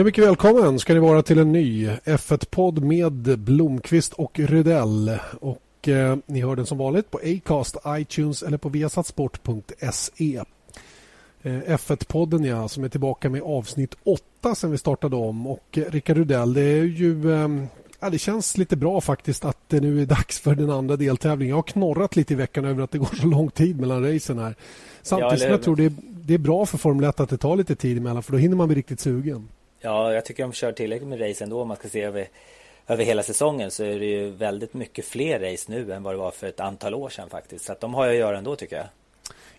Ja, mycket välkommen ska ni vara till en ny F1-podd med Blomqvist och Rydell. Och eh, ni hör den som vanligt på Acast, iTunes eller på viasatsport.se. Eh, F1-podden ja, som är tillbaka med avsnitt 8 sen vi startade om. Och eh, Rickard Rydell, det är ju... Eh, Ja, det känns lite bra faktiskt att det nu är dags för den andra deltävlingen. Jag har knorrat lite i veckan över att det går så lång tid mellan racen här. Samtidigt ja, som jag tror det är, det är bra för Formel 1 att det tar lite tid emellan för då hinner man bli riktigt sugen. Ja, jag tycker de kör tillräckligt med race ändå. Om man ska se över, över hela säsongen så är det ju väldigt mycket fler race nu än vad det var för ett antal år sedan faktiskt. Så att de har ju att göra ändå tycker jag.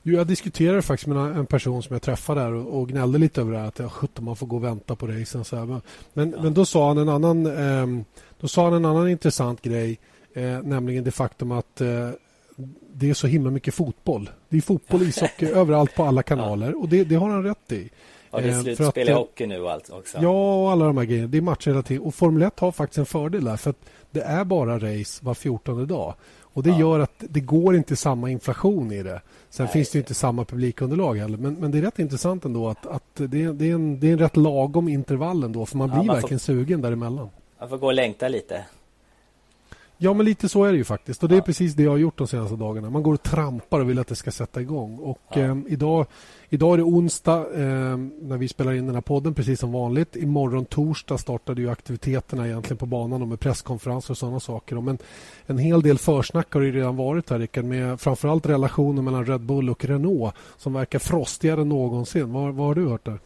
Jo, jag diskuterade faktiskt med en person som jag träffade där och, och gnällde lite över det här att ja, man får gå och vänta på racen. Så här. Men, ja. men då sa han en annan eh, då sa han en annan intressant grej, eh, nämligen det faktum att eh, det är så himla mycket fotboll. Det är fotboll, ishockey överallt på alla kanaler och det, det har han rätt i. Det är eh, slutspel i hockey nu och allt också. Ja, och alla de här grejerna. Det är tiden. Och Formel 1 har faktiskt en fördel där. För att det är bara race var 14 dag. Och det ja. gör att det går inte samma inflation i det. Sen Nej, finns det inte samma publikunderlag heller. Men, men det är rätt intressant ändå att, att det, det, är en, det är en rätt lagom intervall ändå. För man blir ja, man verkligen får, sugen däremellan. Man får gå och längta lite. Ja, men lite så är det ju faktiskt. Och det är precis det jag har gjort de senaste dagarna. Man går och trampar och vill att det ska sätta igång. Och ja. eh, idag, idag är det onsdag eh, när vi spelar in den här podden, precis som vanligt. Imorgon torsdag startade ju aktiviteterna egentligen på banan med presskonferenser och sådana saker. Men en hel del försnack har ju redan varit här, Rickard, med framförallt relationen mellan Red Bull och Renault som verkar frostigare än någonsin. Vad, vad har du hört där?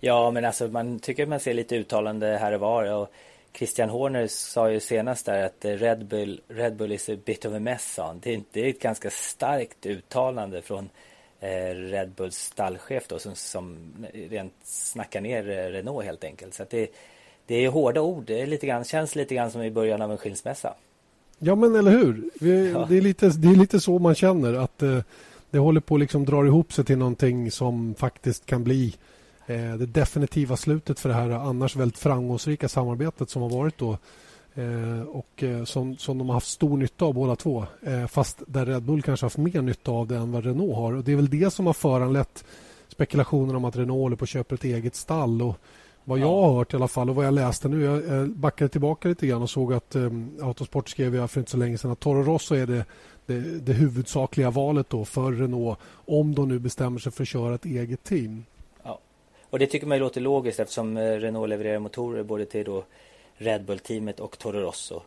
Ja, men alltså man tycker man ser lite uttalande här och var. Och Christian Horner sa ju senast där att Red Bull, Red Bull is a bit of a mess, sa det, är, det är ett ganska starkt uttalande från eh, Red Bulls stallchef då, som, som rent snackar ner Renault helt enkelt. Så det, det är hårda ord. Det är lite grann, känns lite grann som i början av en skilsmässa. Ja, men eller hur? Vi, ja. det, är lite, det är lite så man känner att eh, det håller på att liksom dra ihop sig till någonting som faktiskt kan bli Eh, det definitiva slutet för det här annars väldigt framgångsrika samarbetet som har varit då eh, och eh, som, som de har haft stor nytta av båda två. Fast där Red Bull kanske haft mer nytta av det än vad Renault har. Och det är väl det som har föranlett spekulationer om att Renault håller på att köpa ett eget stall. Och vad jag har hört i alla fall och vad jag läste nu. Jag backade tillbaka lite grann och såg att um, Autosport skrev för inte så länge sedan att Toro Rosso är det, det, det huvudsakliga valet då för Renault om de nu bestämmer sig för att köra ett eget team. Och det tycker man låter logiskt eftersom eh, Renault levererar motorer både till då Red Bull-teamet och Toro Rosso.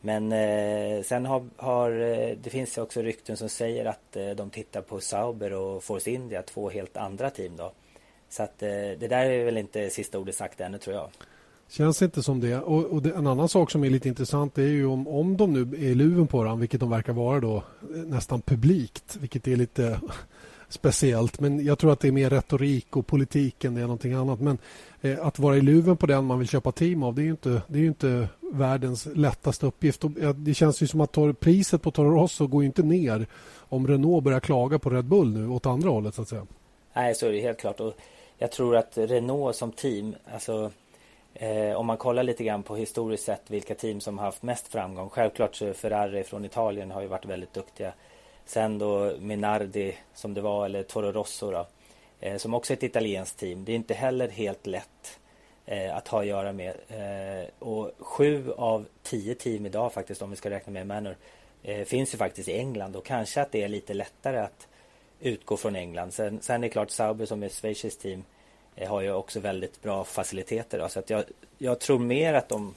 Men eh, sen har, har, eh, det finns också rykten som säger att eh, de tittar på Sauber och Force India, två helt andra team då. Så att eh, det där är väl inte sista ordet sagt ännu tror jag. Känns inte som det. Och, och det, en annan sak som är lite intressant är ju om, om de nu är i luven på den, vilket de verkar vara då eh, nästan publikt, vilket är lite speciellt. Men jag tror att det är mer retorik och politik än det är någonting annat. Men eh, att vara i luven på den man vill köpa team av det är ju inte, det är inte världens lättaste uppgift. Och, eh, det känns ju som att tor, priset på Toro Rosso går inte ner om Renault börjar klaga på Red Bull nu åt andra hållet så att säga. Nej, så är det helt klart. Och jag tror att Renault som team, alltså Eh, om man kollar lite grann på historiskt sett vilka team som har haft mest framgång. Självklart så Ferrari från Italien har ju varit väldigt duktiga. Sen då Minardi som det var, eller Toro Rosso då, eh, som också är ett italienskt team. Det är inte heller helt lätt eh, att ha att göra med. Eh, och sju av tio team idag faktiskt, om vi ska räkna med Manor, eh, finns ju faktiskt i England och kanske att det är lite lättare att utgå från England. Sen, sen är det klart Sauber som är Schweiz team eh, har ju också väldigt bra faciliteter. Då, så att jag, jag tror mer att de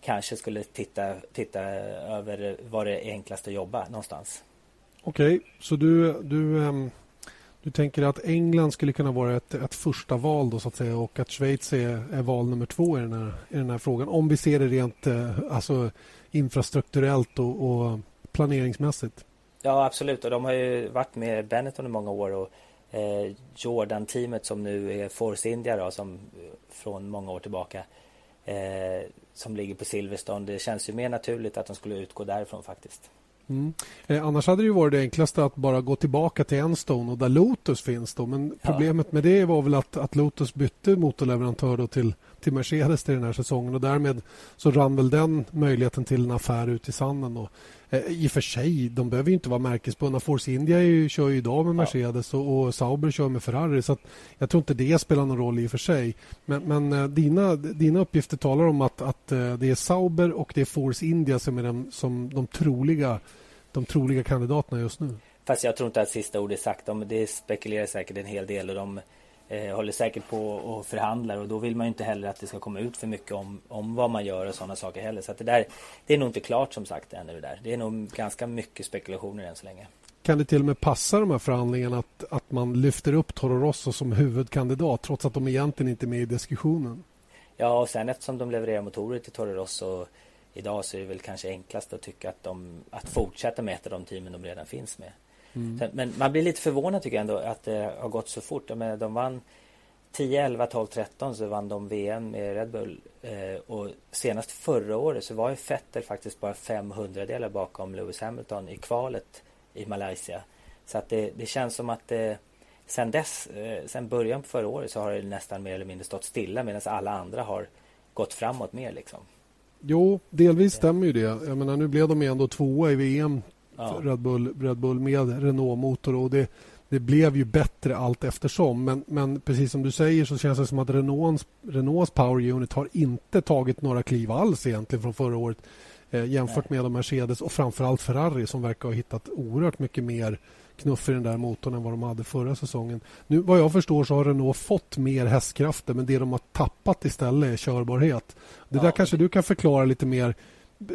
kanske skulle titta, titta över var det är enklast att jobba någonstans. Okej, okay, så du, du, um, du tänker att England skulle kunna vara ett, ett första val då så att säga och att Schweiz är, är val nummer två i den, här, i den här frågan. Om vi ser det rent uh, alltså, infrastrukturellt och, och planeringsmässigt. Ja, absolut. Och de har ju varit med Benetton i många år och eh, Jordan-teamet som nu är Force India då, som från många år tillbaka eh, som ligger på Silverstone. Det känns ju mer naturligt att de skulle utgå därifrån faktiskt. Mm. Eh, annars hade det varit det enklaste att bara gå tillbaka till Enstone och där Lotus finns. Då. Men problemet med det var väl att, att Lotus bytte motorleverantör till, till Mercedes till den här säsongen och därmed så rann väl den möjligheten till en affär ut i sanden. Och, eh, I och för sig, de behöver ju inte vara märkesbundna. Force India ju, kör ju idag med Mercedes ja. och, och, Sauber kör med Ferrari så jag tror inte det spelar någon roll i och för sig. Men, men eh, dina, dina uppgifter talar om att, att eh, det är Sauber och det är Force India som är de, som de, troliga, de troliga kandidaterna just nu. Fast jag tror inte att sista ordet är sagt. De, det spekulerar säkert en hel del och de eh, håller säkert på och förhandlar och då vill man ju inte heller att det ska komma ut för mycket om, om vad man gör och sådana saker heller. Så att det där, det är nog inte klart som sagt ännu det där. Det är nog ganska mycket spekulationer än så länge. Kan det till och med passa de här förhandlingarna att, att man lyfter upp Toro Rosso som huvudkandidat trots att de egentligen inte är med i diskussionen? Ja, och sen eftersom de levererar motorer till Toro Rosso idag så är det väl kanske enklast att tycka att, de, att fortsätta med ett av de teamen de redan finns med. Mm. Men man blir lite förvånad tycker jag ändå att det har gått så fort. Jag de vann 10, 11, 12, 13 så vann de VM med Red Bull. Eh, och senast förra året så var ju Vettel faktiskt bara 500 delar bakom Lewis Hamilton i kvalet i Malaysia. Så att det, det känns som att det, sen dess, eh, sen början på förra året så har det nästan mer eller mindre stått stilla medan alla andra har gått framåt mer liksom. Jo, delvis stämmer ju det. Jag menar, nu blev de ändå tvåa i VM ja. Red, Bull, Red Bull med Renault-motor. Och det, det blev ju bättre allt eftersom. Men, men precis som du säger så känns det som att Renaults, Renaults Power Unit har inte tagit några kliv alls egentligen från förra året eh, jämfört Nej. med Mercedes och framförallt Ferrari som verkar ha hittat oerhört mycket mer knuff i den där motorn än vad de hade förra säsongen. Nu vad jag förstår så har Renault fått mer hästkrafter men det de har tappat istället är körbarhet. Det ja. där kanske du kan förklara lite mer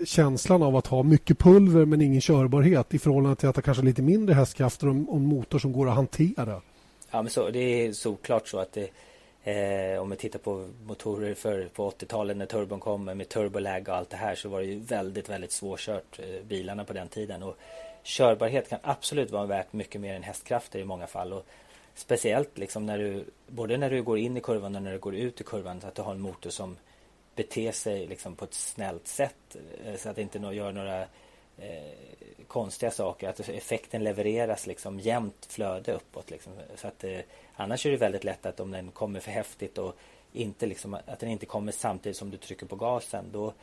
känslan av att ha mycket pulver men ingen körbarhet i förhållande till att ha kanske lite mindre hästkrafter och en motor som går att hantera. Ja, men så, det är såklart så att det, eh, om vi tittar på motorer för, på 80-talet när turbon kom med turbolag och allt det här så var det ju väldigt, väldigt svårkört eh, bilarna på den tiden. Och körbarhet kan absolut vara värt mycket mer än hästkrafter i många fall. Och speciellt liksom när du, både när du går in i kurvan och när du går ut i kurvan så att du har en motor som bete sig liksom på ett snällt sätt eh, så att det inte gör några eh, konstiga saker. Att effekten levereras liksom jämnt flöde uppåt. Liksom. Så att, eh, annars är det väldigt lätt att om den kommer för häftigt och inte liksom, att den inte kommer samtidigt som du trycker på gasen. Då,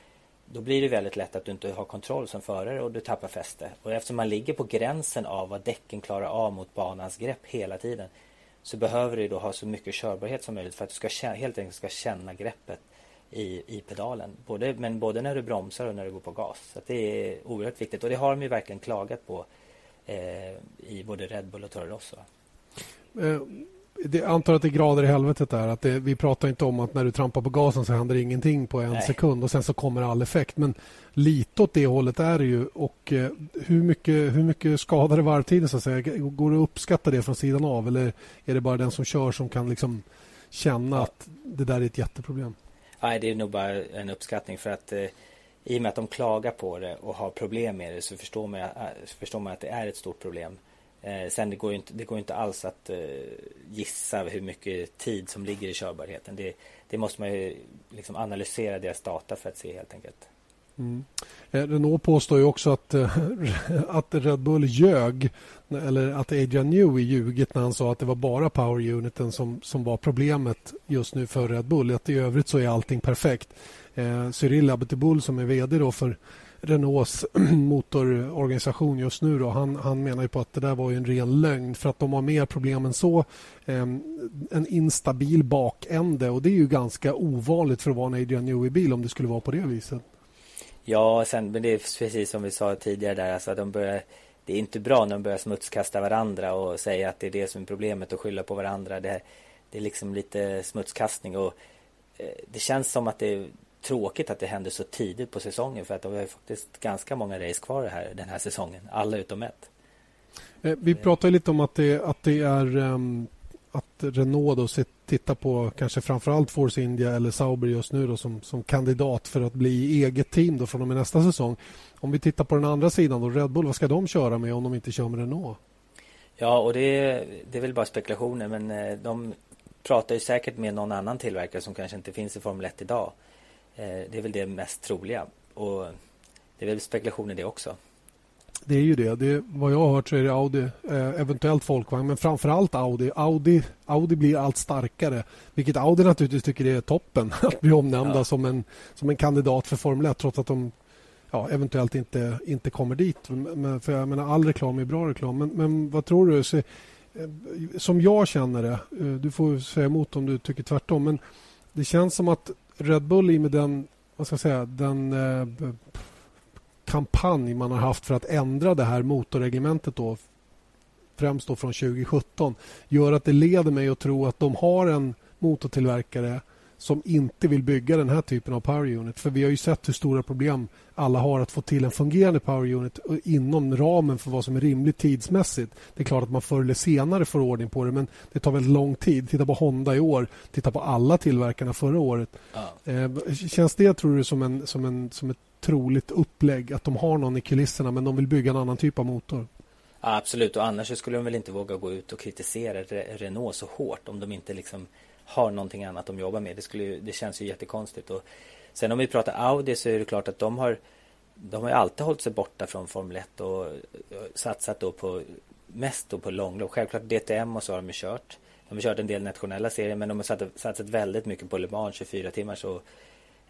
då blir det väldigt lätt att du inte har kontroll som förare och du tappar fäste. Och eftersom man ligger på gränsen av vad däcken klarar av mot banans grepp hela tiden så behöver du då ha så mycket körbarhet som möjligt för att du ska, helt enkelt ska känna greppet i, i pedalen. Både, men både när du bromsar och när du går på gas. Så det är oerhört viktigt och det har de ju verkligen klagat på eh, i både Red Bull och Toro Rosso. Eh, det, antar att det är grader i helvetet där. Att det, vi pratar inte om att när du trampar på gasen så händer ingenting på en Nej. sekund och sen så kommer all effekt. Men lite åt det hållet är det ju. Och eh, hur, mycket, hur mycket skadar det varvtiden så att säga? Går det att uppskatta det från sidan av eller är det bara den som kör som kan liksom känna ja. att det där är ett jätteproblem? Nej, det är nog bara en uppskattning för att eh, i och med att de klagar på det och har problem med det så förstår man, eh, förstår man att det är ett stort problem. Eh, sen det går ju inte, det går inte alls att eh, gissa hur mycket tid som ligger i körbarheten. Det, det måste man ju liksom analysera deras data för att se helt enkelt. Mm. Eh, Renault påstår ju också att, eh, att Red Bull ljög eller att Adrian Newey ljugit när han sa att det var bara power uniten som, som var problemet just nu för Red Bull. Att I övrigt så är allting perfekt. Eh, Cyril Abitibull som är vd då för Renaults motororganisation just nu då, han, han menar ju på att det där var en ren lögn för att de har mer problem än så. Eh, en instabil bakände och det är ju ganska ovanligt för att vara en Adrian Newey-bil om det skulle vara på det viset. Ja, sen, men det är precis som vi sa tidigare där, alltså de börjar det är inte bra när de börjar smutskasta varandra och säga att det är det som är problemet och skylla på varandra. Det, det är liksom lite smutskastning och eh, det känns som att det är tråkigt att det händer så tidigt på säsongen för att det har faktiskt ganska många race kvar här, den här säsongen. Alla utom ett. Eh, vi pratade lite om att det, att det är um, att Renault då tittar på kanske framförallt Force India eller Sauber just nu då som, som kandidat för att bli eget team då från och med nästa säsong. Om vi tittar på den andra sidan då, Red Bull, vad ska de köra med om de inte kör med Renault? Ja, och det, det är väl bara spekulationer men eh, de pratar ju säkert med någon annan tillverkare som kanske inte finns i Formel 1 idag. Eh, det är väl det mest troliga och det är väl spekulationer det också. Det är ju det. det vad jag har hört så är det Audi, eh, eventuellt folkvagn, men framförallt Audi. Audi. Audi blir allt starkare, vilket Audi naturligtvis tycker är toppen att bli omnämnda ja. som, en, som en kandidat för Formel 1 trots att de ja, eventuellt inte, inte kommer dit. Men, för jag menar, all reklam är bra reklam. Men, men vad tror du? Så, eh, som jag känner det, eh, du får säga emot om du tycker tvärtom, men det känns som att Red Bull i med den, vad ska jag säga, den kampanj man har haft för att ändra det här motorreglementet då, främst då från 2017 gör att det leder mig att tro att de har en motortillverkare som inte vill bygga den här typen av power unit. För vi har ju sett hur stora problem alla har att få till en fungerande power unit inom ramen för vad som är rimligt tidsmässigt. Det är klart att man förr eller senare får ordning på det men det tar väldigt lång tid. Titta på Honda i år, titta på alla tillverkarna förra året. Ja. Eh, känns det, tror du, som, en, som, en, som ett troligt upplägg att de har någon i kulisserna men de vill bygga en annan typ av motor? Ja, absolut, och annars skulle de väl inte våga gå ut och kritisera Renault så hårt om de inte liksom har någonting annat de jobbar med. Det, skulle, det känns ju jättekonstigt. Och sen om vi pratar Audi så är det klart att de har de har ju alltid hållit sig borta från Formel 1 och satsat då på mest då på långlopp. Självklart DTM och så har de ju kört. De har kört en del nationella serier men de har satsat, väldigt mycket på Le Mans 24 timmars och,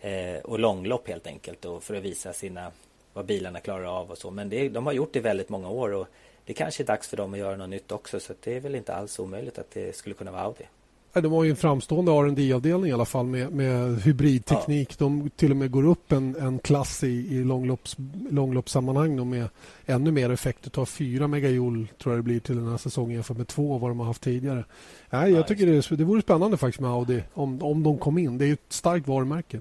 eh, och långlopp helt enkelt och för att visa sina vad bilarna klarar av och så. Men det, de har gjort det väldigt många år och det kanske är dags för dem att göra något nytt också så det är väl inte alls omöjligt att det skulle kunna vara Audi. De har ju en framstående rd avdelning i alla fall med, med hybridteknik. Ja. De till och med går upp en, en klass i, i långlopps, långloppssammanhang med ännu mer effekt. Det tar 4 megajoule tror jag det blir till den här säsongen jämfört med två vad de har haft tidigare. Nej, jag tycker det, det vore spännande faktiskt med Audi om, om de kom in. Det är ett starkt varumärke.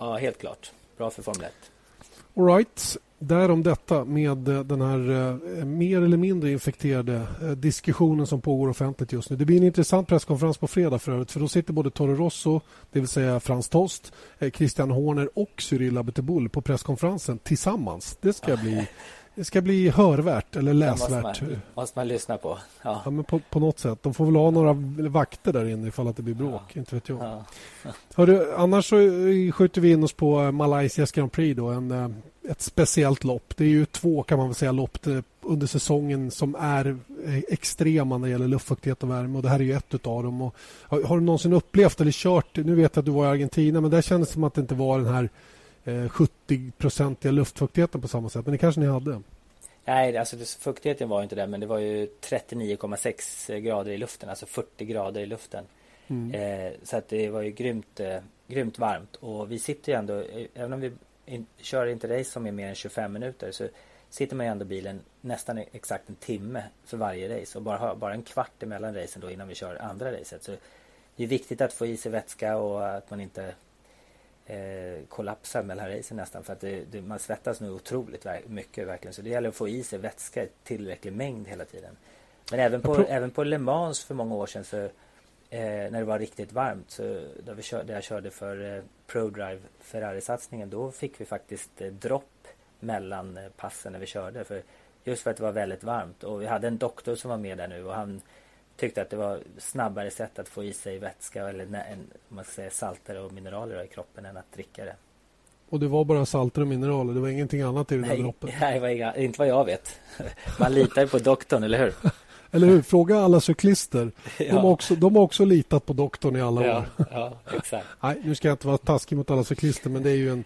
Ja, helt klart. Bra för Formel 1. All right. Därom detta med eh, den här eh, mer eller mindre infekterade eh, diskussionen som pågår offentligt just nu. Det blir en intressant presskonferens på fredag för övrigt för då sitter både Toro Rosso, det vill säga Frans Tost, Christian Horner och Cyril Abiteboul på presskonferensen tillsammans. Det ska bli det ska bli hörvärt eller läsvärt. Måste man, måste man lyssna på. Ja. ja men på, på, något sätt. De får väl ha några vakter där inne ifall att det blir bråk. Ja. Inte vet jag. Ja. Hörru, annars så skjuter vi in oss på Malaysias Grand Prix. Då, en, ett speciellt lopp. Det är ju två kan man väl säga lopp under säsongen som är eh, extrema när det gäller luftfuktighet och värme. Och det här är ju ett av dem. Och har, har, du någonsin upplevt eller kört, nu vet jag att du var i Argentina, men där kändes det som att det inte var den här eh, 70-procentiga luftfuktigheten på samma sätt. Men det kanske ni hade? Nej, alltså fuktigheten var inte där, men det var ju 39,6 grader i luften, alltså 40 grader i luften. Mm. Eh, så att det var ju grymt, eh, grymt varmt och vi sitter ju ändå, eh, även om vi in, kör inte race som är mer än 25 minuter så sitter man ju ändå bilen nästan exakt en timme för varje race och bara bara en kvart emellan racen då innan vi kör andra racet. Så det är viktigt att få i sig vätska och att man inte eh, kollapsar mellan racen nästan för att det, det, man svettas nu otroligt mycket verkligen. Så det gäller att få i sig vätska i tillräcklig mängd hela tiden. Men även på, även på Le Mans för många år sedan så eh, när det var riktigt varmt så där, vi kör, där jag körde för eh, ProDrive Ferrari-satsningen då fick vi faktiskt eh, dropp mellan eh, passen när vi körde. För, just för att det var väldigt varmt och vi hade en doktor som var med där nu och han tyckte att det var snabbare sätt att få i sig vätska eller en, man ska säga, salter och mineraler i kroppen än att dricka det. Och det var bara salter och mineraler? Det var ingenting annat i det nej, där droppet? Nej, var inga, inte vad jag vet. Man litar ju på doktorn, eller hur? Eller hur? Fråga alla cyklister. Ja. De, har också, de har också litat på doktorn i alla ja, år. Ja, exakt. Nej, nu ska jag inte vara taskig mot alla cyklister men det är ju en,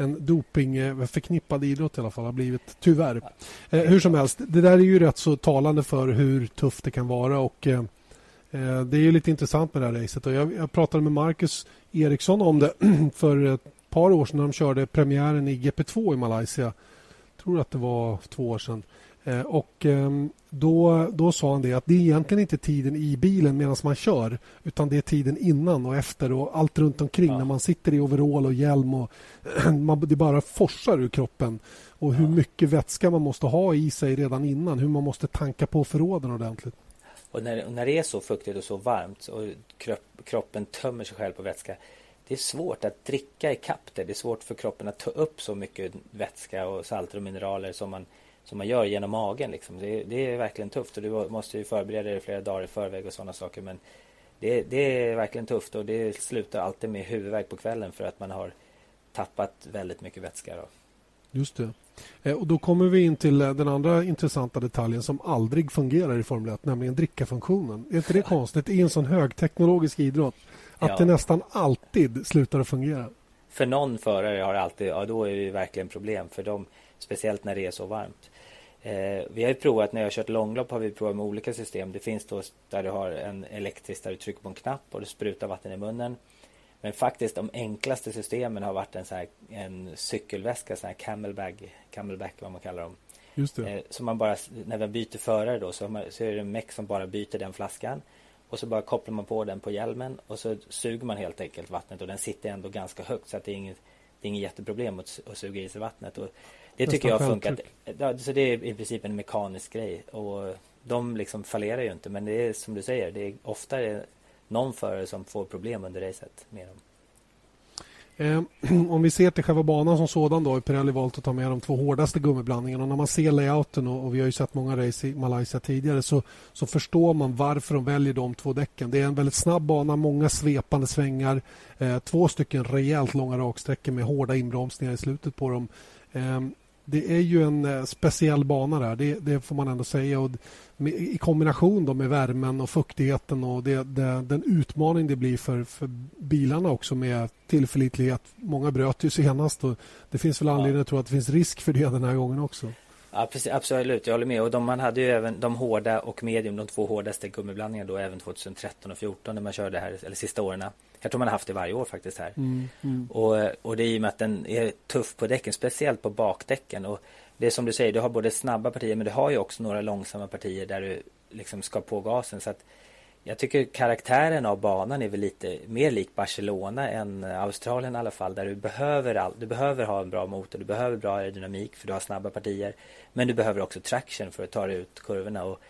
en dopingförknippad eh, idrott i alla fall har blivit, tyvärr. Eh, hur som helst, det där är ju rätt så talande för hur tufft det kan vara och eh, eh det är ju lite intressant med det här racet och jag, jag pratade med Marcus Eriksson om det för ett par år sedan när de körde premiären i GP2 i Malaysia. Jag tror att det var två år sedan. Eh, och ehm, då, då sa han det att det är egentligen inte tiden i bilen medan man kör utan det är tiden innan och efter och allt runt omkring ja. när man sitter i overall och hjälm och man, det bara forsar ur kroppen och hur ja. mycket vätska man måste ha i sig redan innan, hur man måste tanka på förråden ordentligt. Och när, när det är så fuktigt och så varmt och kropp, kroppen tömmer sig själv på vätska det är svårt att dricka i kapp det. Det är svårt för kroppen att ta upp så mycket vätska och salter och mineraler som man som man gör genom magen. Liksom. Det, det, är verkligen tufft och du måste ju förbereda dig flera dagar i förväg och sådana saker. Men det, det, är verkligen tufft och det slutar alltid med huvudvärk på kvällen för att man har tappat väldigt mycket vätska. Då. Just det. Eh, och då kommer vi in till den andra intressanta detaljen som aldrig fungerar i Formel 1, nämligen drickafunktionen. Är inte det konstigt i en sån högteknologisk idrott? Att ja. det nästan alltid slutar att fungera. För någon förare har alltid, ja då är det verkligen problem för dem. Speciellt när det är så varmt. Eh, vi har ju provat, när jag har kört långlopp har vi provat med olika system. Det finns då där du har en elektrisk där du trycker på en knapp och du sprutar vatten i munnen. Men faktiskt de enklaste systemen har varit en, så här, en cykelväska, så här camelbag, camelback vad man kallar dem. Just det. Eh, så man bara, när man byter förare då så, man, så är det en meck som bara byter den flaskan. Och så bara kopplar man på den på hjälmen och så suger man helt enkelt vattnet och den sitter ändå ganska högt så att det är inget, det är inget jätteproblem att, att suga i sig vattnet. Och det tycker jag har funkat. Ja, så det är i princip en mekanisk grej och de liksom fallerar ju inte men det är som du säger, det är ofta någon förare som får problem under racet med dem. Eh, om vi ser till själva banan som sådan då har Pirelli valt att ta med de två hårdaste gummiblandningarna. Och när man ser layouten och, och, vi har ju sett många race i Malaysia tidigare så, så förstår man varför de väljer de två däcken. Det är en väldigt snabb bana, många svepande svängar, eh, två stycken rejält långa raksträckor med hårda inbromsningar i slutet på dem. Eh, det är ju en eh, speciell bana där, det, det får man ändå säga. Och med, I kombination då med värmen och fuktigheten och det, det, den utmaning det blir för, för bilarna också med tillförlitlighet. Många bröt ju senast och det finns väl anledning ja. att tro att det finns risk för det den här gången också. Ja, precis, absolut, jag håller med. Och de, man hade ju även de hårda och medium, de två hårdaste gummiblandningarna då även 2013 och 2014 när man körde här, eller sista åren. Jag tror man har haft det varje år faktiskt här. Mm, mm. Och, och det är i och med att den är tuff på däcken, speciellt på bakdäcken. Och det är som du säger, du har både snabba partier men du har ju också några långsamma partier där du liksom ska på gasen. Så att jag tycker karaktären av banan är väl lite mer lik Barcelona än Australien i alla fall. Där du behöver, all, du behöver ha en bra motor, du behöver bra aerodynamik för du har snabba partier. Men du behöver också traction för att ta dig ut kurvorna. Och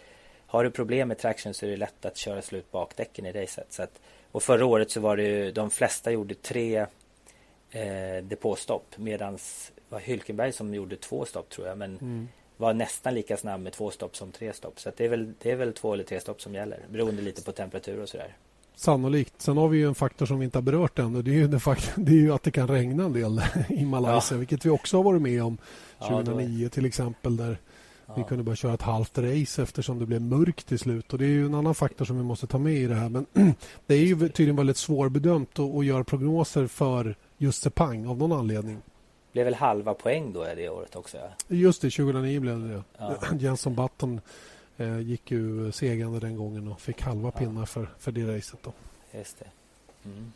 har du problem med traction så är det lätt att köra slut bakdäcken i racet. Så att, och förra året så var det ju, de flesta gjorde tre eh, depåstopp medans var Hylkenberg som gjorde två stopp tror jag. Men mm. var nästan lika snabb med två stopp som tre stopp. Så det, är väl, det är väl två eller tre stopp som gäller. Beroende lite på temperatur och sådär. Sannolikt. Sen har vi ju en faktor som vi inte har berört än. Det är ju, det, det är ju att det kan regna en del i Malaysia. Ja. Vilket vi också har varit med om 2009 ja, till exempel. Där ja. vi kunde bara köra ett halvt race eftersom det blev mörkt till slut. Och Det är ju en annan faktor som vi måste ta med i det här. Men det är ju tydligen väldigt svårbedömt att, att göra prognoser för just Sepang av någon anledning blev väl halva poäng då det året också? Ja. Just det, 2009 blev det det. Ja. Jenson Button eh, gick ju segrande den gången och fick halva pinnar för, för det racet. Då. Just det. Mm.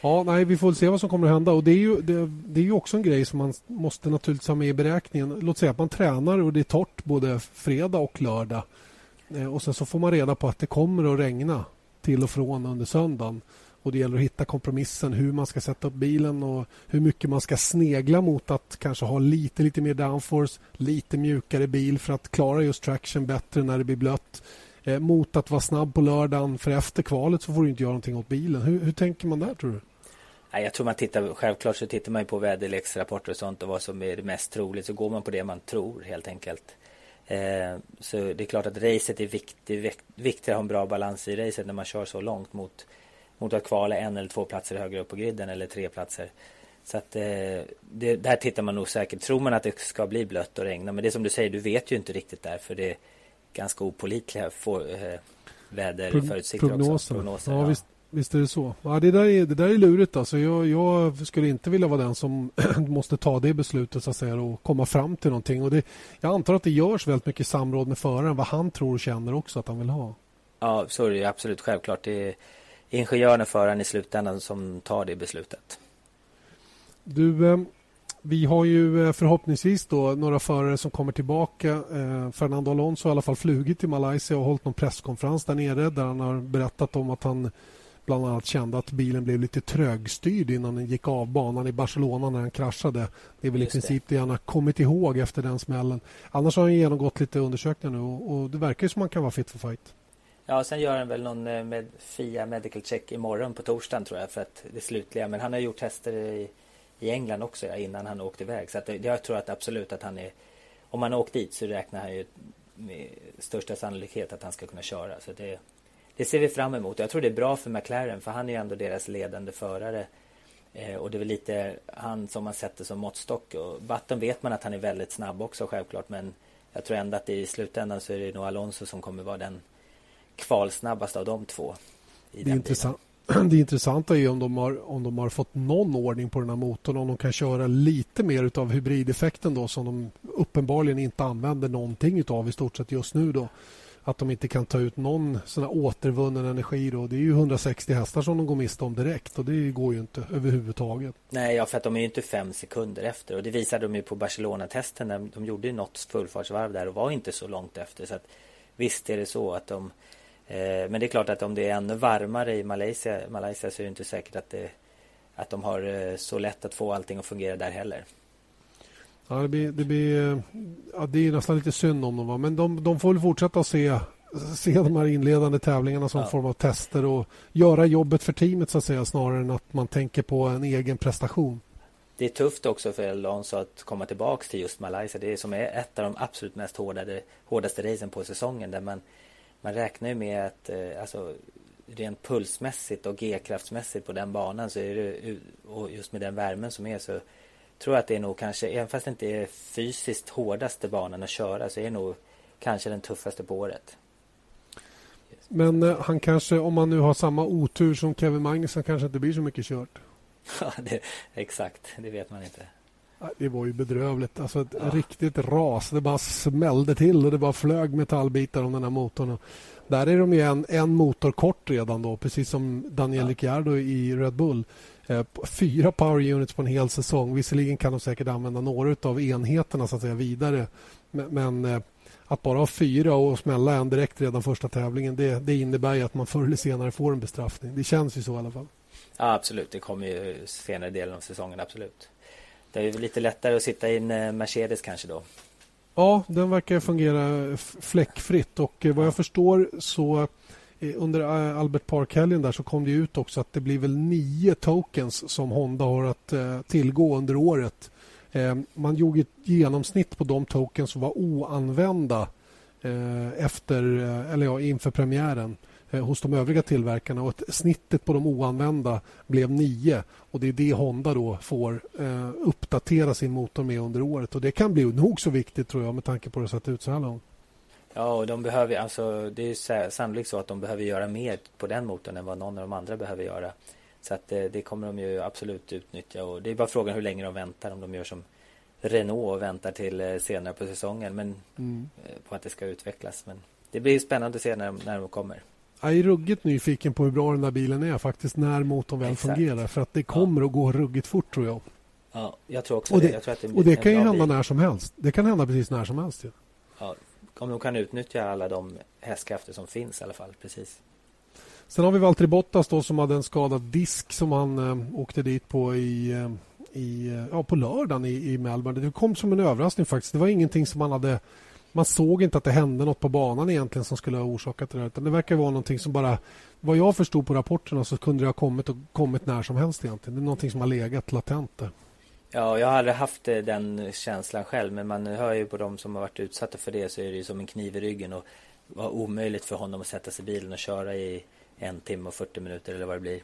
Ja, nej, vi får se vad som kommer att hända. Och det är, ju, det, det är ju också en grej som man måste naturligtvis ha med i beräkningen. Låt säga att man tränar och det är torrt både fredag och lördag. Eh, och sen så får man reda på att det kommer att regna till och från under söndagen. Och Det gäller att hitta kompromissen hur man ska sätta upp bilen och hur mycket man ska snegla mot att kanske ha lite, lite mer downforce, lite mjukare bil för att klara just traction bättre när det blir blött. Eh, mot att vara snabb på lördagen, för efter kvalet så får du inte göra någonting åt bilen. Hur, hur tänker man där tror du? jag tror man tittar, självklart så tittar man på väderleksrapporter och sånt och vad som är det mest troligt. Så går man på det man tror helt enkelt. Eh, så det är klart att racet är viktigt, viktigt att ha en bra balans i racet när man kör så långt mot mot att kvala en eller två platser högre upp på griden eller tre platser. Så att eh, det, där tittar man nog säkert. Tror man att det ska bli blött och regna. Men det är som du säger, du vet ju inte riktigt där. För det ganska opolitliga eh, väderförutsikter också. Prognoser. Ja, ja. Visst, visst, är det så. Ja, det, där är, det där är lurigt. Alltså. Jag, jag skulle inte vilja vara den som måste ta det beslutet så att säga, och komma fram till någonting. Och det, jag antar att det görs väldigt mycket samråd med föraren. Vad han tror och känner också att han vill ha. Ja, så är det absolut. Självklart. Det är, ingenjören och föraren i slutändan som tar det beslutet. Du, eh, vi har ju eh, förhoppningsvis då några förare som kommer tillbaka. Eh, Fernando Alonso har i alla fall flugit till Malaysia och hållit någon presskonferens där nere där han har berättat om att han bland annat kände att bilen blev lite trögstyrd innan den gick av banan i Barcelona när han kraschade. Det är väl Just i princip det. det han har kommit ihåg efter den smällen. Annars har han genomgått lite undersökningar nu och, och det verkar som att han kan vara fit for fight. Ja, sen gör han väl någon eh, med FIA Medical Check imorgon på torsdagen tror jag för att det slutliga. Men han har gjort tester i, i England också innan han åkte iväg. Så att jag tror att absolut att han är... Om han har åkt dit så räknar han ju med största sannolikhet att han ska kunna köra. Så det, det ser vi fram emot. Jag tror det är bra för McLaren för han är ju ändå deras ledande förare. Eh, och det är väl lite han som man sätter som måttstock. Och Button vet man att han är väldigt snabb också självklart. Men jag tror ändå att i slutändan så är det nog Alonso som kommer vara den kvalsnabbaste av de två. det, är intressant. det intressanta är om de, har, om de har fått någon ordning på den här motorn. Om de kan köra lite mer av hybrideffekten då som de uppenbarligen inte använder någonting av i stort sett just nu. då att de inte kan ta ut någon sån återvunnen energi. Då. Det är ju 160 hästar som de går miste om direkt och det går ju inte överhuvudtaget. Nej, ja, för att de är ju inte fem sekunder efter och det visade de ju på Barcelona-testen. De gjorde ju något fullfartsvarv där och var inte så långt efter. Så att, visst är det så att de men det är klart att om det är ännu varmare i Malaysia, Malaysia så är det inte säkert att, det, att de har eh, så lätt att få allting att fungera där heller. Ja, det, blir, det, blir, ja, det är nästan lite synd om dem. Va? Men de, de får väl fortsätta att se, se de här inledande tävlingarna som ja. form av tester och göra jobbet för teamet så att säga snarare än att man tänker på en egen prestation. Det är tufft också för Alonso att komma tillbaka till just Malaysia. Det är som är ett av de absolut mest hårdade, hårdaste racen på säsongen där man, man räknar ju med att eh, alltså, rent pulsmässigt och G-kraftsmässigt på den banan så är det och just med den värmen som är så tror att det är nog kanske, även fast det inte är fysiskt hårdaste banan att köra så är det nog kanske den tuffaste på året. Men eh, han kanske, om man nu har samma otur som Kevin Magnusson, kanske inte blir så mycket kört. Ja, det, exakt. Det vet man inte. Det var ju bedrövligt. Alltså ett ja. riktigt ras. Det bara smällde till och det bara flög metallbitar om den här motorn. Där är de ju en, en motor kort redan då, precis som Daniel ja. Ricciardo i Red Bull. Eh, fyra power units på en hel säsong. Visserligen kan de säkert använda några av enheterna så att säga vidare. Men, eh, att bara ha fyra och smälla en direkt redan första tävlingen det, det innebär ju att man förr eller senare får en bestraffning. Det känns ju så i alla fall. Ja, absolut. Det kommer ju senare delen av säsongen, absolut. Det är lite lättare att sitta i en eh, Mercedes kanske då. Ja, den verkar fungera fläckfritt och vad jag förstår så Eh, under eh, Albert Park-helgen där så kom det ut också att det blir väl nio tokens som Honda har att eh, tillgå under året. Man gjorde ett genomsnitt på de tokens som var oanvända efter, eller ja, inför premiären hos de övriga tillverkarna och snittet på de oanvända blev nio och det är det Honda då får uppdatera sin motor med under året och det kan bli nog så viktigt tror jag med tanke på hur det sett ut så här långt. Ja, och de behöver, alltså det är sannolikt så att de behöver göra mer på den motorn än vad någon av de andra behöver göra. Så att det, det kommer de ju absolut utnyttja och det är bara frågan hur länge de väntar om de gör som Renault och väntar till eh, senare på säsongen men mm. Eh, på att det ska utvecklas. Men det blir spännande att se när, när de kommer. Jag är ruggigt nyfiken på hur bra den där bilen är faktiskt när motorn väl Exakt. fungerar för att det kommer ja. att gå ruggigt fort tror jag. Ja, jag tror också och det. det. Det och det kan ju hända bil. när som helst. Det kan hända precis när som helst. Ja. ja om de kan utnyttja alla de hästkrafter som finns i alla fall. Precis. Sen har vi Valtteri Bottas då, som hade en skadad disk som han eh, åkte dit på i, eh, i, eh, ja, på lördagen i, i Melbourne. Det kom som en överraskning faktiskt. Det var ingenting som man hade... Man såg inte att det hände något på banan egentligen som skulle ha orsakat det där. Utan det verkar vara någonting som bara... Vad jag förstod på rapporterna så kunde det ha kommit och kommit när som helst egentligen. Det är någonting som har legat latent där. Ja, jag har aldrig haft eh, den känslan själv men man hör ju på de som har varit utsatta för det så är det ju som en kniv i ryggen och var omöjligt för honom att sätta sig i bilen och köra i en timme och 40 minuter eller vad det blir.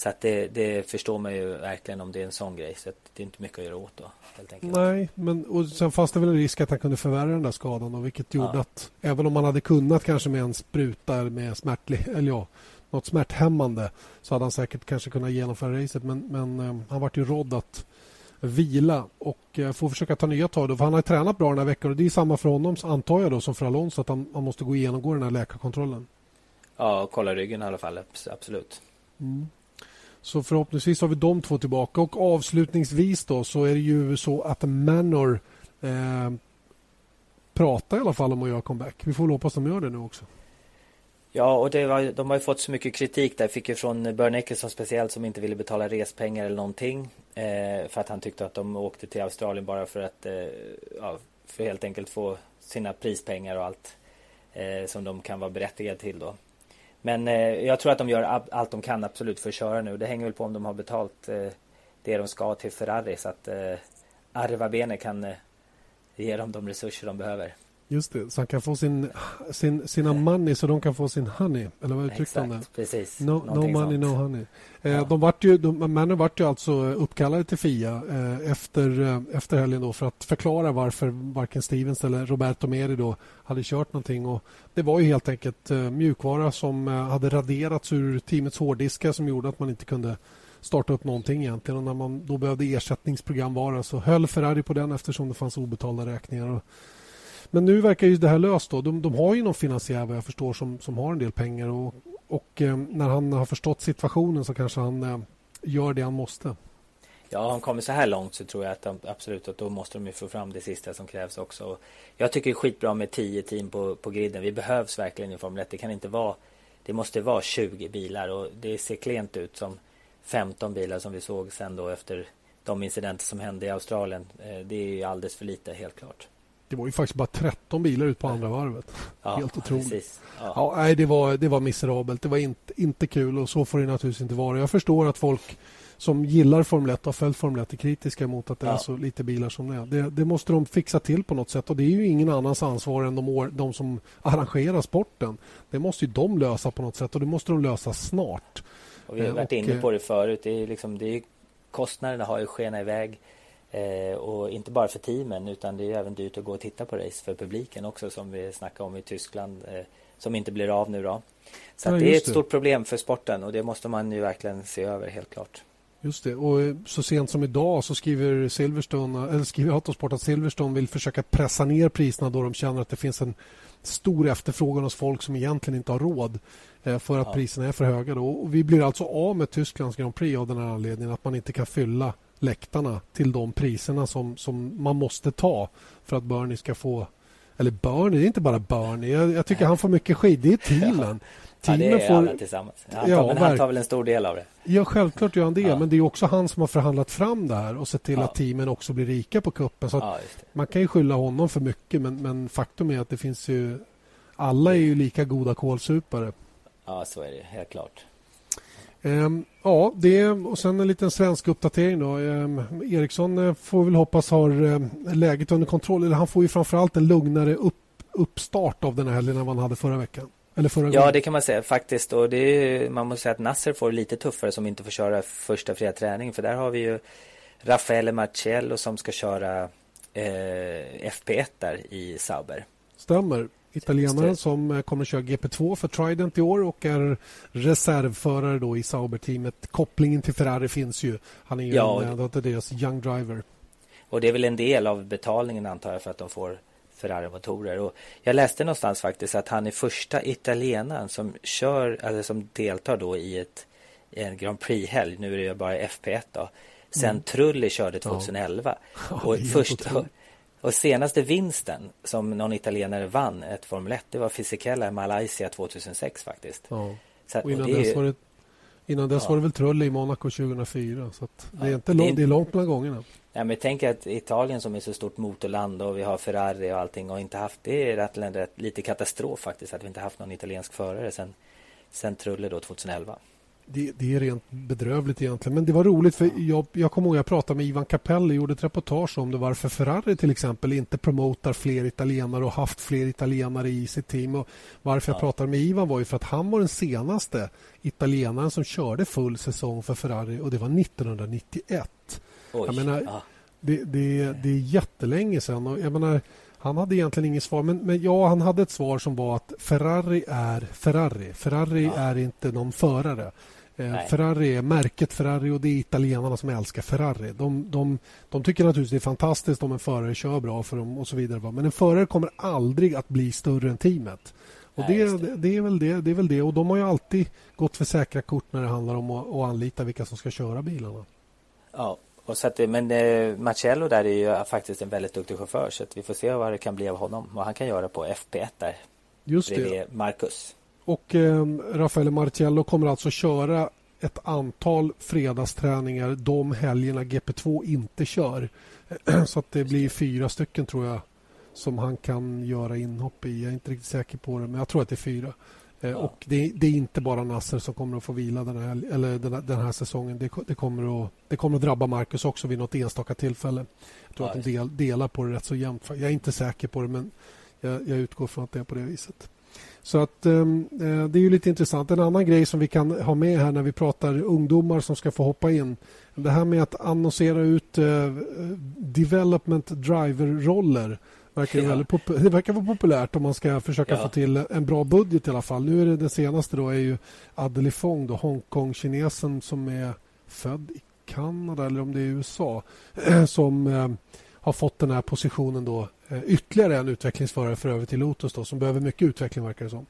Så att det, det förstår man ju verkligen om det är en sån grej. Så att det är inte mycket att göra åt då. Helt enkelt. Nej, men och sen fanns det väl en risk att han kunde förvärra den där skadan. Då, vilket gjorde ja. att även om man hade kunnat kanske med en spruta med smärtlig, eller ja, något smärthämmande så hade han säkert kanske kunnat genomföra racet. Men, men um, han vart ju rådd att vila och eh, få försöka ta nya tag. Då, för han har tränat bra den här veckan och det är samma för honom antar jag då som för Alonso att han, han måste gå igenom den här läkarkontrollen. Ja, kolla ryggen i alla fall. Absolut. Mm. Så förhoppningsvis har vi de två tillbaka och avslutningsvis då så är det ju så att Manor eh, pratar i alla fall om att göra comeback. Vi får hoppas att de gör det nu också. Ja, och det var, de har ju fått så mycket kritik där. Fick ju från Börn Eckerson speciellt som inte ville betala respengar eller någonting. Eh, för att han tyckte att de åkte till Australien bara för att eh, ja, för helt enkelt få sina prispengar och allt eh, som de kan vara berättigade till då. Men eh, jag tror att de gör allt de kan absolut för att köra nu. Det hänger väl på om de har betalt eh, det de ska till Ferrari så att eh, Arva Bene kan eh, ge dem de resurser de behöver. Just det, så han kan få sin, sin, sina money så de kan få sin honey. Eller vad uttryckte han det? precis. No, no money, sånt. no honey. Eh, ja. De vart ju, de, männen vart ju alltså uppkallade till FIA eh, efter, eh, efter helgen då för att förklara varför varken Stevens eller Roberto Meri då hade kört någonting. Och det var ju helt enkelt eh, mjukvara som eh, hade raderats ur teamets hårddiskar som gjorde att man inte kunde starta upp någonting egentligen. Och när man då behövde ersättningsprogramvara så höll Ferrari på den eftersom det fanns obetalda räkningar. Och, men nu verkar ju det här löst. Då. De, de har ju någon finansiär vad jag förstår som, som har en del pengar. Och, och eh, när han har förstått situationen så kanske han eh, gör det han måste. Ja, om han kommer så här långt så tror jag att de, absolut att då måste de ju få fram det sista som krävs också. Och jag tycker det är skitbra med 10 team på, på griden. Vi behövs verkligen i Formel 1. Det kan inte vara det måste vara 20 bilar och det ser klent ut som 15 bilar som vi såg sen då efter de incidenter som hände i Australien. Eh, det är ju alldeles för lite helt klart. Det var ju faktiskt bara 13 bilar ut på andra varvet. Ja, Helt otroligt. Ja. ja. nej, det, var, det var miserabelt. Det var inte, inte kul och så får det naturligtvis inte vara. Jag förstår att folk som gillar Formel 1 och har följt Formel 1 är kritiska mot att det ja. är så lite bilar som det är. Det, det, måste de fixa till på något sätt och det är ju ingen annans ansvar än de, år, de som arrangerar sporten. Det måste ju de lösa på något sätt och det måste de lösa snart. Och vi har varit och, inne på det förut. Det är liksom, det är, kostnaderna har ju skenat iväg. Eh, och inte bara för teamen utan det är även dyrt att gå och titta på race för publiken också som vi snackade om i Tyskland eh, som inte blir av nu då. Så ja, det är ett det. stort problem för sporten och det måste man ju verkligen se över helt klart. Just det. Och eh, så sent som idag så skriver Silverstone, eller skriver Autosport att Silverstone vill försöka pressa ner priserna då de känner att det finns en stor efterfrågan hos folk som egentligen inte har råd eh, för att ja. priserna är för höga. Då. Och vi blir alltså av med Tysklands Grand Prix av den här anledningen att man inte kan fylla läktarna till de priserna som, som man måste ta för att Bernie ska få... Eller Bernie, det är inte bara Bernie. Jag, jag tycker han får mycket skit. Det är Thielen. Ja, det är får... alla tillsammans. Han tar, ja, men han tar väl en stor del av det. Ja, självklart gör han det. Ja. Men det är också han som har förhandlat fram det här och sett till ja. att teamen också blir rika på kuppen. Så man kan ju skylla honom för mycket, men, men faktum är att det finns ju... Alla är ju lika goda kålsupare. Ja, så är det. Helt klart. Um, ja, det och sen en liten svensk uppdatering då. Um, Eriksson uh, får väl hoppas har um, läget under kontroll. Eller han får ju framförallt en lugnare upp, uppstart av den här helgen än vad han hade förra veckan. Eller förra ja, gången. det kan man säga faktiskt. Och det är, man måste säga att Nasser får lite tuffare som inte får köra första fria träning. För där har vi ju Raffaele Marcello som ska köra eh, FP1 där i Sauber. Stämmer. Italienaren som eh, kommer att köra GP2 för Trident i år och är reservförare då i Sauber-teamet. Kopplingen till Ferrari finns ju. Han är ju ja, en, det är deras young driver. Och det är väl en del av betalningen antar jag för att de får Ferrari-motorer. Jag läste någonstans faktiskt att han är första italienaren som kör, eller som deltar då i ett en Grand Prix-helg. Nu är det bara FP1 då. Sen mm. Trulli körde 2011. Ja. och, först, och, och senaste vinsten som någon italienare vann ett Formel 1 det var Fisichella i Malaysia 2006 faktiskt. Ja. Så, och innan och dess var det Innan dess ja. var det väl Trulli i Monaco 2004. Så det, är inte lång, det är långt mellan gångerna. Ja, men tänk att Italien som är så stort motorland och vi har Ferrari och allting och inte haft det är rätt, rätt, lite katastrof faktiskt att vi inte haft någon italiensk förare sen, sen Trulle då 2011 det, det, är rent bedrövligt egentligen. Men det var roligt för jag, jag kommer ihåg jag pratade med Ivan Capelli gjorde ett reportage om det varför Ferrari till exempel inte promotar fler italienare och haft fler italienare i sitt team. Och varför ja. jag pratade med Ivan var ju för att han var den senaste italienaren som körde full säsong för Ferrari och det var 1991. Oj, jag menar, ja. det, det, det är jättelänge sedan och jag menar han hade egentligen inget svar, men, men ja, han hade ett svar som var att Ferrari är Ferrari. Ferrari ja. är inte någon förare. Eh, Ferrari är märket Ferrari och det är italienarna som älskar Ferrari. De, de, de tycker naturligtvis det är fantastiskt om en förare kör bra för dem och så vidare. Men en förare kommer aldrig att bli större än teamet. Och Nej, det, det. det, är väl det, det är väl det. Och de har ju alltid gått för säkra kort när det handlar om att, att anlita vilka som ska köra bilarna. Ja, och så att, men eh, Marcello där är ju faktiskt en väldigt duktig chaufför så att vi får se vad det kan bli av honom. Vad han kan göra på FP1 där. Just det. Marcus. Och eh, Raffaele Marcello kommer alltså köra ett antal fredagsträningar de helgerna GP2 inte kör. Så att det blir fyra stycken tror jag som han kan göra inhopp i. Jag är inte riktigt säker på det, men jag tror att det är fyra. Eh, ja. Och det, det, är inte bara Nasser som kommer att få vila den här, eller den, här, den här säsongen. Det, det, kommer att, det kommer att drabba Marcus också vid något enstaka tillfälle. Jag tror ja, att de del, delar på det rätt så jämnt. Jag är inte säker på det, men Jag, jag utgår från att det är på det viset. Så att ehm, eh, det är ju lite intressant. En annan grej som vi kan ha med här när vi pratar ungdomar som ska få hoppa in. Det här med att annonsera ut eh, development driver-roller verkar, ja. det verkar vara populärt om man ska försöka ja. få till en bra budget i alla fall. Nu är det den senaste då är ju Adeli Fong, då, Hongkong-kinesen som är född i Kanada eller om det är USA som eh, har fått den här positionen då. Eh, ytterligare en utvecklingsförare för över till Lotus då, som behöver mycket utveckling verkar det som.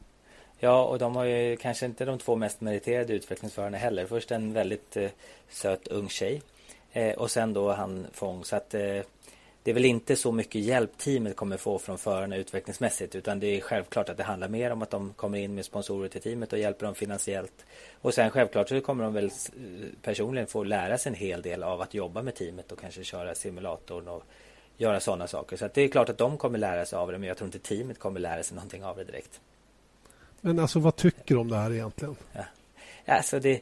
Ja, och de har ju kanske inte de två mest meriterade utvecklingsförarna heller. Först en väldigt eh, söt ung tjej eh, och sen då han Fång. Så att eh, det är väl inte så mycket hjälp teamet kommer få från förarna utvecklingsmässigt utan det är självklart att det handlar mer om att de kommer in med sponsorer till teamet och hjälper dem finansiellt. Och sen självklart så kommer de väl eh, personligen få lära sig en hel del av att jobba med teamet och kanske köra simulatorn och göra sådana saker. Så det är klart att de kommer lära sig av det men jag tror inte teamet kommer lära sig någonting av det direkt. Men alltså vad tycker du om det här egentligen? Ja. Alltså det,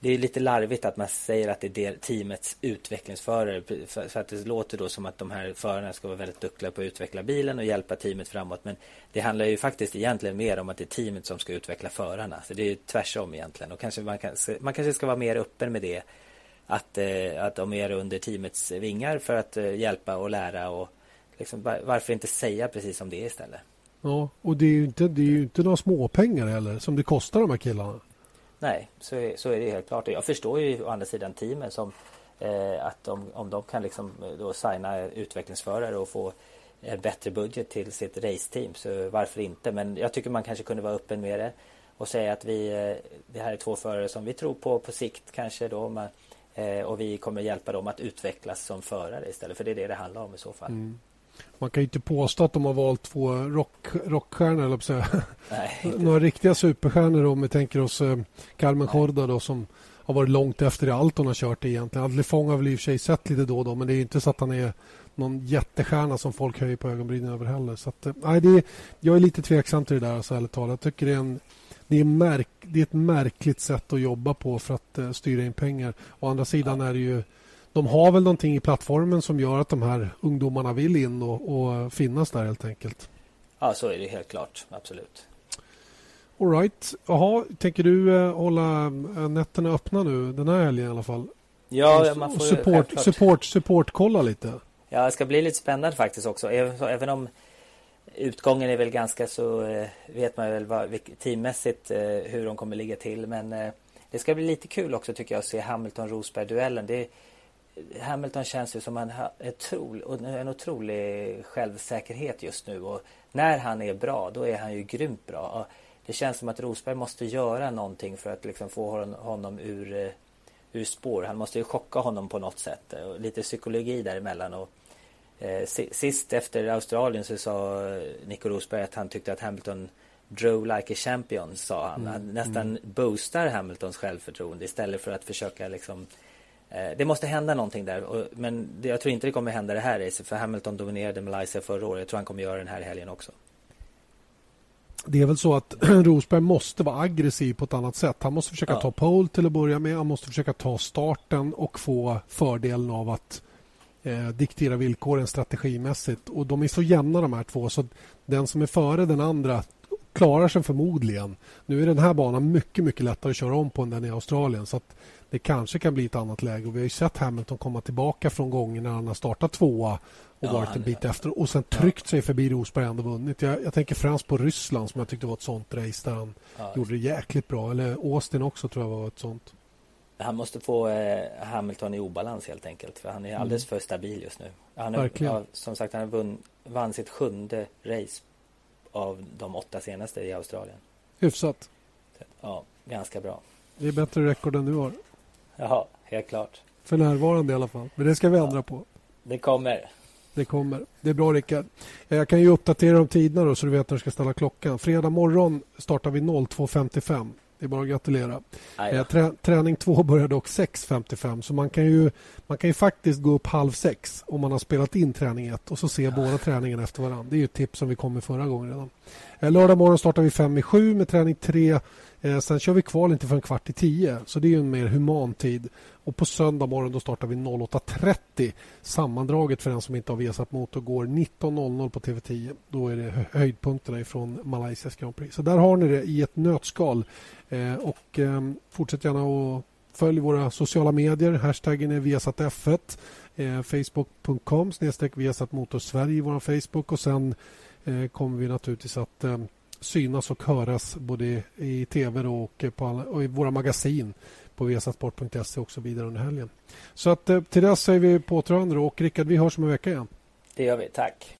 det är lite larvigt att man säger att det är teamets utvecklingsförare. För att det låter då som att de här förarna ska vara väldigt duktiga på att utveckla bilen och hjälpa teamet framåt. Men det handlar ju faktiskt egentligen mer om att det är teamet som ska utveckla förarna. Så det är ju tvärsom egentligen. Och kanske man, kan, man kanske ska vara mer öppen med det. Att, eh, att de är under teamets vingar för att eh, hjälpa och lära. Och liksom, varför inte säga precis som det är istället? Ja, och det är ju inte, det är ju inte några småpengar heller som det kostar de här killarna. Nej, så är, så är det helt klart. Jag förstår ju å andra sidan teamen som eh, att de, om de kan liksom eh, då signa utvecklingsförare och få en bättre budget till sitt raceteam så varför inte? Men jag tycker man kanske kunde vara öppen med det och säga att vi, det här är två förare som vi tror på på sikt kanske då man, och vi kommer hjälpa dem att utvecklas som förare istället för det är det det handlar om i så fall. Mm. Man kan ju inte påstå att de har valt två rock, rockstjärnor, eller säga. Nej, Några riktiga superstjärnor om vi tänker oss eh, Carmen Jorda då, som har varit långt efter i allt hon har kört egentligen. Adli Fong har väl i och för sig sett lite då och då men det är inte så att han är någon jättestjärna som folk höjer på ögonbrynen över heller. Så att, eh, nej, det är, jag är lite tveksam till det där, alltså, ärligt talat. Jag tycker det är, en, det, är märk, det är ett märkligt sätt att jobba på för att uh, styra in pengar. Å andra sidan är det ju de har väl någonting i plattformen som gör att de här ungdomarna vill in och, och finnas där helt enkelt. Ja, så är det helt klart. Absolut. All right. Jaha, tänker du eh, hålla eh, nätterna öppna nu den här helgen i alla fall? Ja, man får support, support, support, kolla lite. Ja, det ska bli lite spännande faktiskt också. Även, även om utgången är väl ganska så eh, vet man väl vad, teammässigt eh, hur de kommer ligga till. Men eh, det ska bli lite kul också tycker jag att se Hamilton-Rosberg-duellen. Hamilton känns ju som en, en otrolig självsäkerhet just nu och när han är bra då är han ju grymt bra. Det känns som att Rosberg måste göra någonting för att liksom få honom ur, eh, ur spår. Han måste ju chocka honom på något sätt. Och lite psykologi däremellan. Och, sist efter Australien så sa Nico Rosberg att han tyckte att Hamilton drove like a champion sa han. Mm. Han nästan mm. boostar Hamiltons självförtroende istället för att försöka liksom Eh, det måste hända någonting där. Men jag tror inte det kommer hända det här racet. För Hamilton dominerade Malaysia förra året. Jag tror han kommer göra den här helgen också. Det är väl så att Rosberg måste vara aggressiv på ett annat sätt. Han måste försöka ja. ta pole till att börja med. Han måste försöka ta starten och få fördelen av att eh, diktera villkoren strategimässigt. Och de är så jämna de här två så den som är före den andra klarar sig förmodligen. Nu är den här banan mycket, mycket lättare att köra om på än den i Australien. Så att det kanske kan bli ett annat läge. Och vi har ju sett Hamilton komma tillbaka från gånger när han har startat tvåa och ja, varit en bit efter och sen tryckt ja. sig förbi Rosberg och ändå vunnit. Jag, jag, tänker främst på Ryssland som jag tyckte var ett sånt race där han ja, gjorde det jäkligt bra. Eller Austin också tror jag var ett sånt. Han måste få eh, Hamilton i obalans helt enkelt. För han är alldeles mm. för stabil just nu. Han är, ja, som sagt, han vunn, vann sitt sjunde race av de åtta senaste i Australien. Hyfsat. Ja, ganska bra. Det är bättre rekord än du har. Ja, helt klart. För närvarande i alla fall. Men det ska vi ändra på. Det kommer. Det kommer. Det är bra Rickard. Jag kan ju uppdatera om tiderna då, så du vet när du ska ställa klockan. Fredag morgon startar vi 02.55. Det är bara att gratulera. Eh, trä, träning 2 börjar dock 6.55 så man kan, ju, man kan ju faktiskt gå upp halv sex om man har spelat in träning 1 och så se båda träningarna efter varandra. Det är ju ett tips som vi kom med förra gången redan. Eh, lördag morgon startar vi 5 i 7 med träning 3 Eh, sen kör vi kval inte förrän kvart i tio, så det är en mer human tid. Och på söndag morgon då startar vi 08.30. Sammandraget för den som inte har Viasat Motor går 19.00 på TV10. Då är det höjdpunkterna från Malaysias Grand Prix. Så där har ni det i ett nötskal. Eh, och eh, fortsätt gärna att följa våra sociala medier. Hashtaggen är ViasatF1. Eh, Facebook.com snedstreck Viasat Motor Sverige i vår Facebook. Och sen eh, kommer vi naturligtvis att eh, synas och höras både i tv och, på alla, och i våra magasin på vsatsport.se och så vidare under helgen. Så att eh, till dess säger vi på återhörande och Rickard, vi hörs om en vecka igen. Det gör vi, tack.